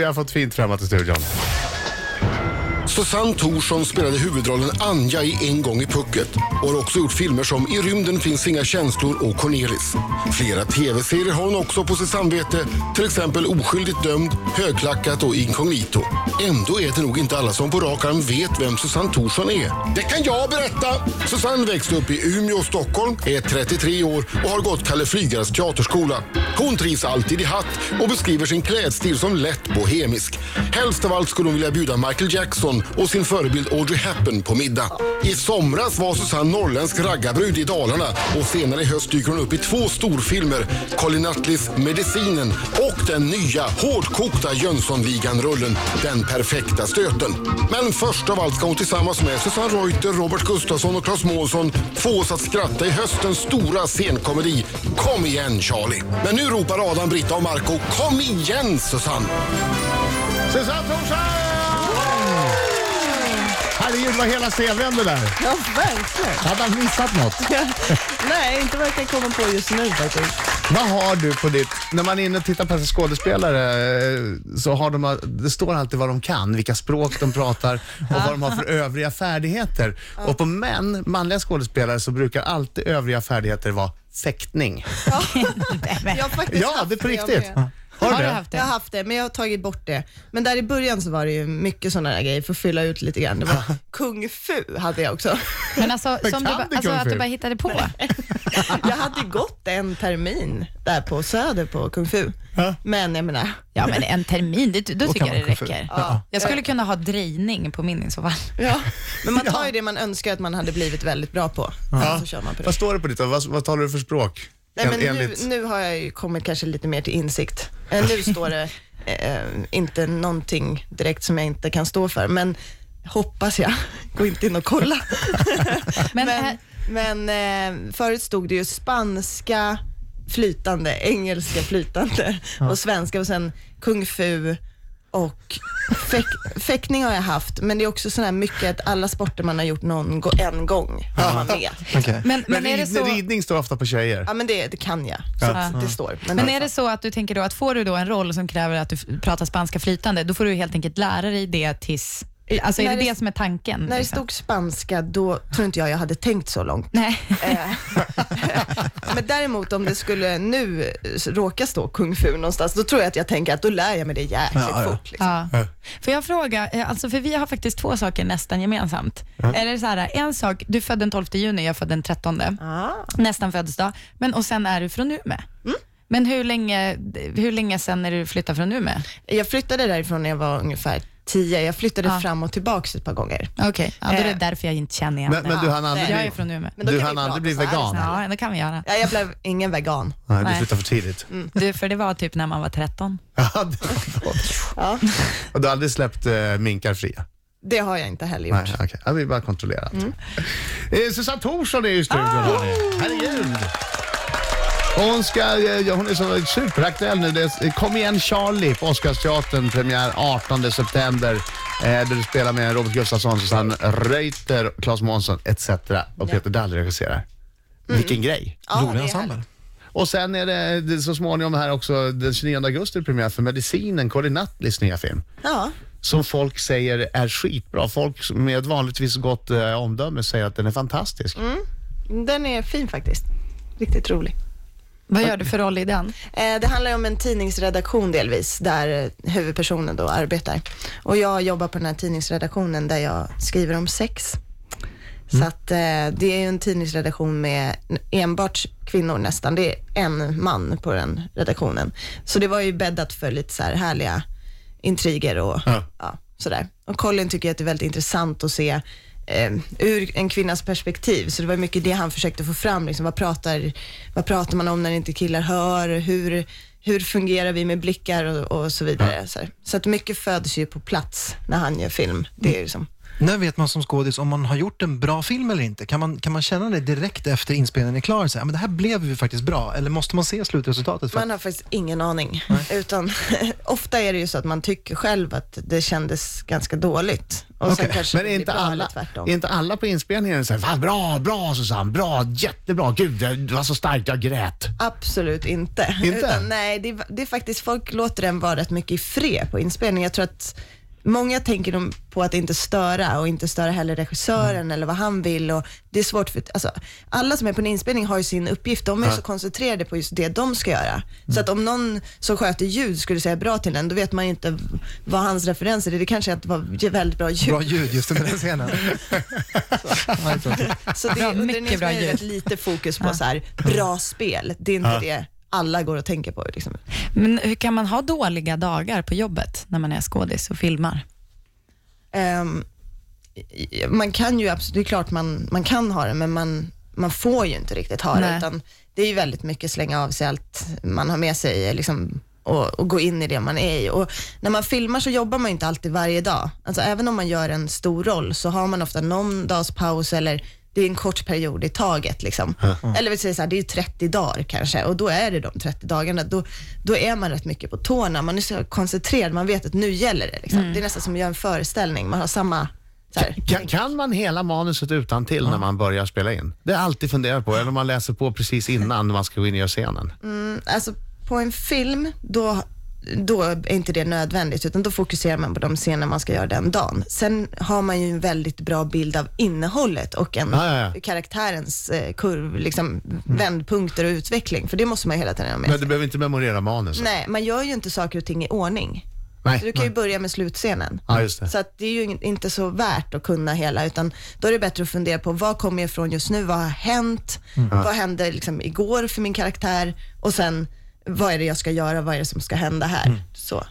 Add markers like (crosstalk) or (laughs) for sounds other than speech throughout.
vi har fått fint framåt i studion. Susanne Thorsson spelade huvudrollen Anja i En gång i pucket och har också gjort filmer som I rymden finns inga känslor och Cornelis. Flera tv-serier har hon också på sitt samvete, till exempel Oskyldigt dömd, Högklackat och Inkognito. Ändå är det nog inte alla som på rak arm vet vem Susanne Thorsson är. Det kan jag berätta! Susanne växte upp i Umeå och Stockholm, är 33 år och har gått Kalle Flygares teaterskola. Hon trivs alltid i hatt och beskriver sin klädstil som lätt bohemisk. Helst av allt skulle hon vilja bjuda Michael Jackson och sin förebild Audrey Hepburn på middag. I somras var Susanne norrländsk raggarbrud i Dalarna och senare i höst dyker hon upp i två storfilmer. Colin Nutleys Medicinen och den nya hårdkokta Jönssonligan-rullen Den perfekta stöten. Men först av allt ska hon tillsammans med Susanne Reuter, Robert Gustafsson och Claes Månsson få oss att skratta i höstens stora scenkomedi Kom igen Charlie. Men nu ropar Adam, Britta och Marco Kom igen Susanne! Susanne Thorsson! Herregud, vad hela det där. Ja, verkligen. Hade han missat något? (laughs) Nej, inte vad jag kan komma på just nu faktiskt. Vad har du på ditt... När man är inne och tittar på skådespelare eh, så har de... Det står alltid vad de kan, vilka språk de pratar och vad de har för övriga färdigheter. Och på män, manliga skådespelare, så brukar alltid övriga färdigheter vara fäktning. (laughs) Jag har faktiskt Ja, det är på riktigt. Har Har du det? haft det? Jag har haft det, men jag har tagit bort det. Men där i början så var det ju mycket sådana där grejer för att fylla ut lite grann. Det var (laughs) kung fu hade jag också. Men alltså, Men som du, kan ba- alltså kung att du bara hittade på. (laughs) Jag hade gått en termin där på Söder på kung fu. Ja. Men jag menar, Ja, men en termin, det, då tycker kan jag det man kung fu. räcker. Ja. Jag skulle kunna ha drejning på min i så fall. ja. men man tar ju det man önskar att man hade blivit väldigt bra på. Så kör man på det. Vad står det på ditt? Vad, vad talar du för språk? Nej, men nu, Enligt- nu har jag ju kommit kanske lite mer till insikt. Eh, Nu (laughs) står det eh, inte någonting direkt som jag inte kan stå för, men hoppas jag. (laughs) Gå inte in och kolla. (laughs) Men, men men eh, förut stod det ju spanska flytande, engelska flytande och svenska och sen kung fu och fäk, fäktning har jag haft, men det är också sådär mycket att alla sporter man har gjort någon en gång har man med. (laughs) Okej. men, Men, men, är det rid, så... ridning står ofta på tjejer. Ja men det, det kan jag, så att det står. Men är det så att du tänker då att får du då en roll som kräver att du pratar spanska flytande, då får du helt enkelt lära dig det tills... Alltså är När det det- det som är tanken? När det liksom? stod spanska, då tror inte jag jag hade tänkt så långt. Nej. Eh, (laughs) Men däremot om det skulle nu råka stå kung fu någonstans, då tror jag att jag tänker att då lär jag mig det jäkligt Ja, ja. fort. Liksom. Ja. Får jag fråga, eh, alltså för vi har faktiskt två saker nästan gemensamt. Är det så här, en sak, du födde den 12 juni, jag födde den 13, Ah. nästan födelsedag, men och sen är du från Umeå. Mm. Men hur länge, hur länge sen är du flyttade från Umeå? Jag flyttade därifrån när jag var ungefär tio. Jag flyttade Ja. fram och tillbaka ett par gånger. Okej, ja, då är det Eh. därför jag inte känner igen Men, men du hann aldrig Jag är från Umeå. Men du hann aldrig bli vegan? Ja, det kan vi göra. Ja, jag blev ingen vegan. Nej, du slutade för tidigt. Du, för det var typ när man var 13. Ja, det- Ja, Och du har aldrig släppt eh, minkar fria? det har jag inte heller gjort. Nej, okej. Jag vill bara kontrollera. allt. Eh, Susanne Thorsson är i studion. hörni. Herregud. Och Hon, ska, eh, ja, hon är så superaktuell nu. Det är, Kom igen Charlie på Oscarsteatern, premiär 18 september. Eh, där du spelar med Robert Gustafsson, Susanne Reuter, Claes Månsson etc. Och Peter Dalle regisserar. Vilken grej. Ja, Rolig det är ensemble. härligt. Och sen är det, det så småningom här också den 29 augusti premiär för Medicinen, Colin Nutleys nya film. Ja, Som folk säger är skitbra. Folk med vanligtvis gott eh, omdöme säger att den är fantastisk. den är fin faktiskt. Riktigt rolig. Vad gör du för roll i den? Eh, Det handlar om en tidningsredaktion delvis, där huvudpersonen då arbetar. Och jag jobbar på den här tidningsredaktionen där jag skriver om sex. Så att eh, det är ju en tidningsredaktion med enbart kvinnor nästan. Det är en man på den redaktionen. Så det var ju bäddat för lite så här härliga intriger och Ja. ja. sådär. Och Colin tycker att det är väldigt intressant att se eh, ur en kvinnas perspektiv. Så det var mycket det han försökte få fram. Liksom, vad, pratar, vad pratar man om när inte killar hör? Hur, hur fungerar vi med blickar och, och så vidare. Så, här. så att mycket föds ju på plats när han gör film. Det är liksom, när vet man som skådis om man har gjort en bra film eller inte? Kan man, kan man känna det direkt efter inspelningen är klar? Så här, men det här blev ju faktiskt bra. Eller måste man se slutresultatet? För Man har faktiskt ingen aning. Utan (laughs) ofta är det ju så att man tycker själv att det kändes ganska dåligt. Och sen Okej, kanske Men det är inte, alla, är inte alla på inspelningen så här, "Fan, bra, bra Susanne, bra, jättebra, gud det var så starkt, jag grät. Absolut inte. Inte? Utan, nej, det, är- det är faktiskt, folk låter den vara rätt mycket i fred på inspelning. Jag tror att många tänker de på att inte störa och inte störa heller regissören Mm. eller vad han vill. Och det är svårt för, alltså, alla som är på en inspelning har ju sin uppgift. De är så koncentrerade på just det de ska göra. Mm. Så att om någon som sköter ljud skulle säga bra till den, då vet man ju inte vad hans referenser är. Det kanske är att det var väldigt bra ljud. Bra ljud just under den scenen. (laughs) Ja, tråkigt. Så det, under en mycket bra inspelning är det lite fokus på så här, bra spel. Det är inte det alla går och tänker på. Liksom. Men hur kan man ha dåliga dagar på jobbet när man är skådis och filmar? I- man kan ju absolut, det är klart man, man kan ha det, men man, man får ju inte riktigt ha det. Utan det är ju väldigt mycket slänga av sig allt man har med sig liksom, och, och gå in i det man är i. Och när man filmar så jobbar man inte alltid varje dag. Alltså, även om man gör en stor roll så har man ofta någon dags paus eller det är en kort period i taget. Liksom. Eller vill säga så här, det är ju 30 dagar kanske och då är det de 30 dagarna. Då, då är man rätt mycket på tårna. Man är så koncentrerad, man vet att nu gäller det. Liksom. Det är nästan som att göra en föreställning. Man har samma... Här, Kan, kan man hela manuset utan till när man börjar spela in? Det har jag alltid funderat på, eller om man läser på precis innan man ska gå in och göra scenen. alltså, på en film, då, då är inte det nödvändigt, utan då fokuserar man på de scener man ska göra den dagen. Sen har man ju en väldigt bra bild av innehållet och en, Ja, ja, ja. karaktärens eh, kurv, liksom, vändpunkter och utveckling, för det måste man hela tiden ha med Men sig. du behöver inte memorera manuset. Nej, man gör ju inte saker och ting i ordning. Nej. Så du kan ju börja med slutscenen. Ja. Så att det är ju inte så värt att kunna hela, utan då är det bättre att fundera på vad kommer jag ifrån just nu? Vad har hänt? Vad hände liksom igår för min karaktär? Och sen, vad är det jag ska göra? Vad är det som ska hända här? Så.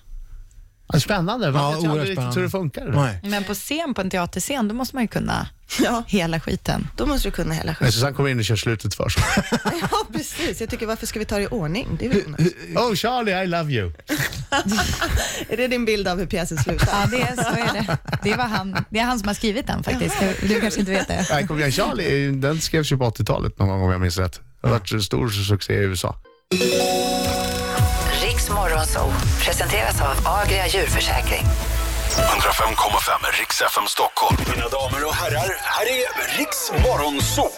Ja, Spännande. Ja, Ja, jag vet oerhört aldrig riktigt hur det funkar. Nej. Men på scen, på en teaterscen, då måste man ju kunna (laughs) Ja, hela skiten. då måste du kunna hela Men skiten. Susanne kommer in och kör slutet först. (laughs) Ja, precis. Jag tycker, varför ska vi ta det i ordning? Det är, oh Charlie, I love you. (laughs) är det din bild av hur pjäsen slutar? Ja, det är, så är det. Det, var han, det är han som har skrivit den faktiskt. Du, du kanske inte vet det. Nej, kom igen, Charlie, den skrevs ju på 80-talet någon gång om jag minns rätt. Det har varit en stor succé i USA. Morgonzoo presenteras av Agria djurförsäkring. 105,5 Riks FM Stockholm. Mina damer och herrar, här är Riks Morgonzoo.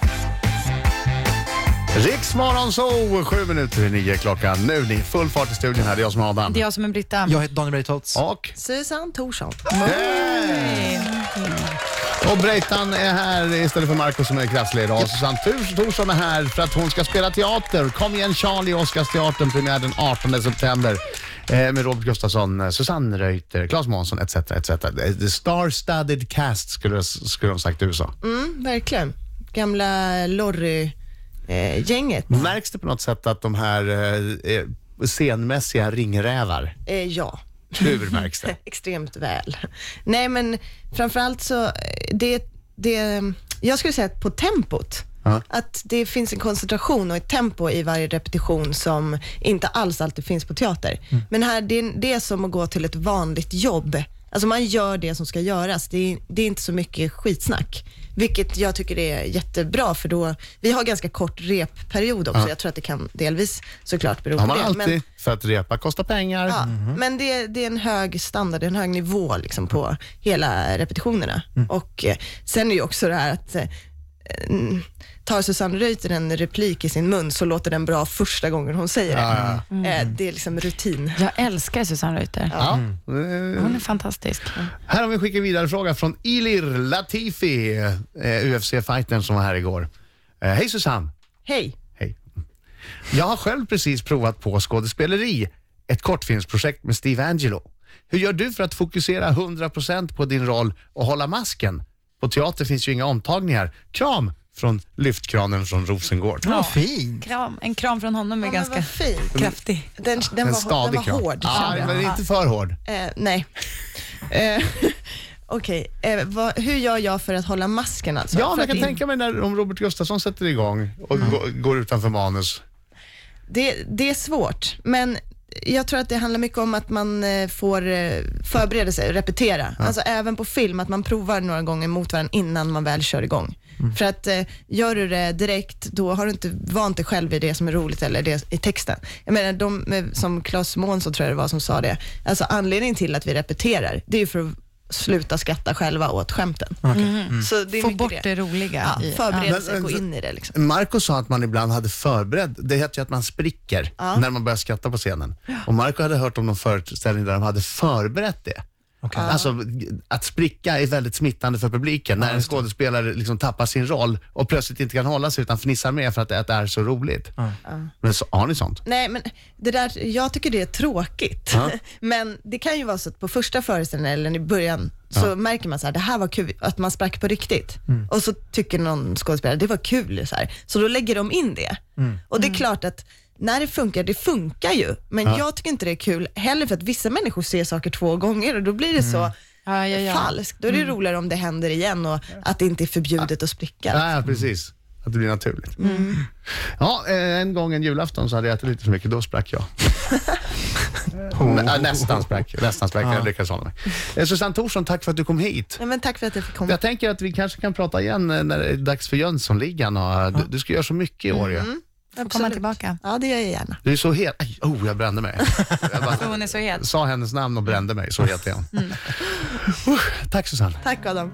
Riksmorgon så sju minuter i nio klockan. Nu ni, full fart i studion här. Det är jag som är Adam. Det är jag som är Britta. Jag heter Daniel Breitholtz. Och, Susanne Thorsson. Och Breitan är här istället för Marco som är kraftledig idag. Susanne Thors- Thorsson är här för att hon ska spela teater. Kom igen Charlie, Oscarsteatern, premiär den 18 september. Eh, med Robert Gustafsson, eh, Susanne Reuter, Claes Månsson etc. etc. The star-studded cast skulle, skulle de sagt i USA. Mm, verkligen. Gamla Lorry-gänget. Märks det på något sätt att de här eh, eh, scenmässiga ringrävar, Eh, ja. Hur (laughs) märks det? Extremt väl. Nej, men framförallt så, eh, det, det, jag skulle säga att på tempot, Ja. att det finns en koncentration och ett tempo i varje repetition som inte alls alltid finns på teater. Men här, det, det är som att gå till ett vanligt jobb. Alltså man gör det som ska göras. Det är, det är inte så mycket skitsnack. Vilket jag tycker är jättebra, för då, vi har ganska kort repperiod också. Jag tror att det kan delvis såklart bero har på man det. alltid, Men, för att repa kostar pengar. Ja, men det, det är en hög standard, en hög nivå liksom på hela repetitionerna. Och eh, sen är ju också det här att eh, mm, tar Susanne Reuter en replik i sin mun så låter den bra första gången hon säger det. Ja, Eh, Det är liksom rutin. Jag älskar Susanne Reuter. Ja. Mm. Eh, Hon är fantastisk. Här har vi skickat vidare fråga från Ilir Latifi, eh, UFC-fightern som var här igår. Eh, Hej Susanne! Hej! Hej. Jag har själv precis provat på skådespeleri, ett kortfilmsprojekt med Steve Angelo. Hur gör du för att fokusera 100% på din roll och hålla masken? På teater finns ju inga omtagningar. Kram från lyftkranen från Rosengård. Ja, fint. Kram, en kram från honom är Ja, ganska vad fint. kraftig. Den, den, En var, den var kram. hård, Ja, men inte för hård. Eh, nej. (laughs) Eh, (laughs) Okej, eh, vad- hur gör jag för att hålla masken alltså? Ja, jag kan in- tänka mig när, om Robert Gustafsson sätter igång och Mm. går, går utanför manus. det, det är svårt, men jag tror att det handlar mycket om att man eh, får eh, förbereda sig och repetera. Alltså även på film, att man provar några gånger mot varandra innan man väl kör igång. För att eh, gör du det direkt, då har du inte vant dig själv vid det som är roligt eller det i texten. Jag menar, de, som Claes Månsson tror jag det var som sa det, alltså anledningen till att vi repeterar, det är ju för att sluta skratta själva åt skämten. Så det är Få bort det roliga. Ja, förbereda sig, men- gå in i det. Liksom. Marco sa att man ibland hade förberett, det heter ju att man spricker när man börjar skratta på scenen. Och Marco hade hört om någon föreställning där de hade förberett det. Alltså att spricka är väldigt smittande för publiken. när en skådespelare liksom tappar sin roll och plötsligt inte kan hålla sig utan fnissar med för att det, är så roligt. Men så, har ni sånt? Nej, men det där, jag tycker det är tråkigt. (laughs) men det kan ju vara så att på första föreställningen eller i början så märker man så här, det här var kul, att man sprack på riktigt. Och så tycker någon skådespelare, det var kul. Så, här. så då lägger de in det. Och det är klart att när det funkar, det funkar ju. Men jag tycker inte det är kul heller för att vissa människor ser saker två gånger och då blir det så Ja, ja, ja. falskt. Då är det roligare om det händer igen och att det inte är förbjudet att spricka. Ja, precis. Att det blir naturligt. Ja, eh, en gång en julafton så hade jag ätit lite för mycket, då sprack jag. (laughs) Nä, nästan sprack, nästan sprack. Jag lyckades hålla mig. Eh, Susanne Thorsson, tack för att du kom hit. Ja, men tack för att jag fick komma. Jag tänker att vi kanske kan prata igen eh, när det är dags för Jönssonligan. Och, du, du ska göra så mycket i år ju. Får komma tillbaka. Ja, det gör jag gärna. Du är så het. Aj, oh, jag brände mig. (laughs) Jag bara hon är så het. sa hennes namn och brände mig. Så het är hon. Uh, tack Susanne. Tack Adam.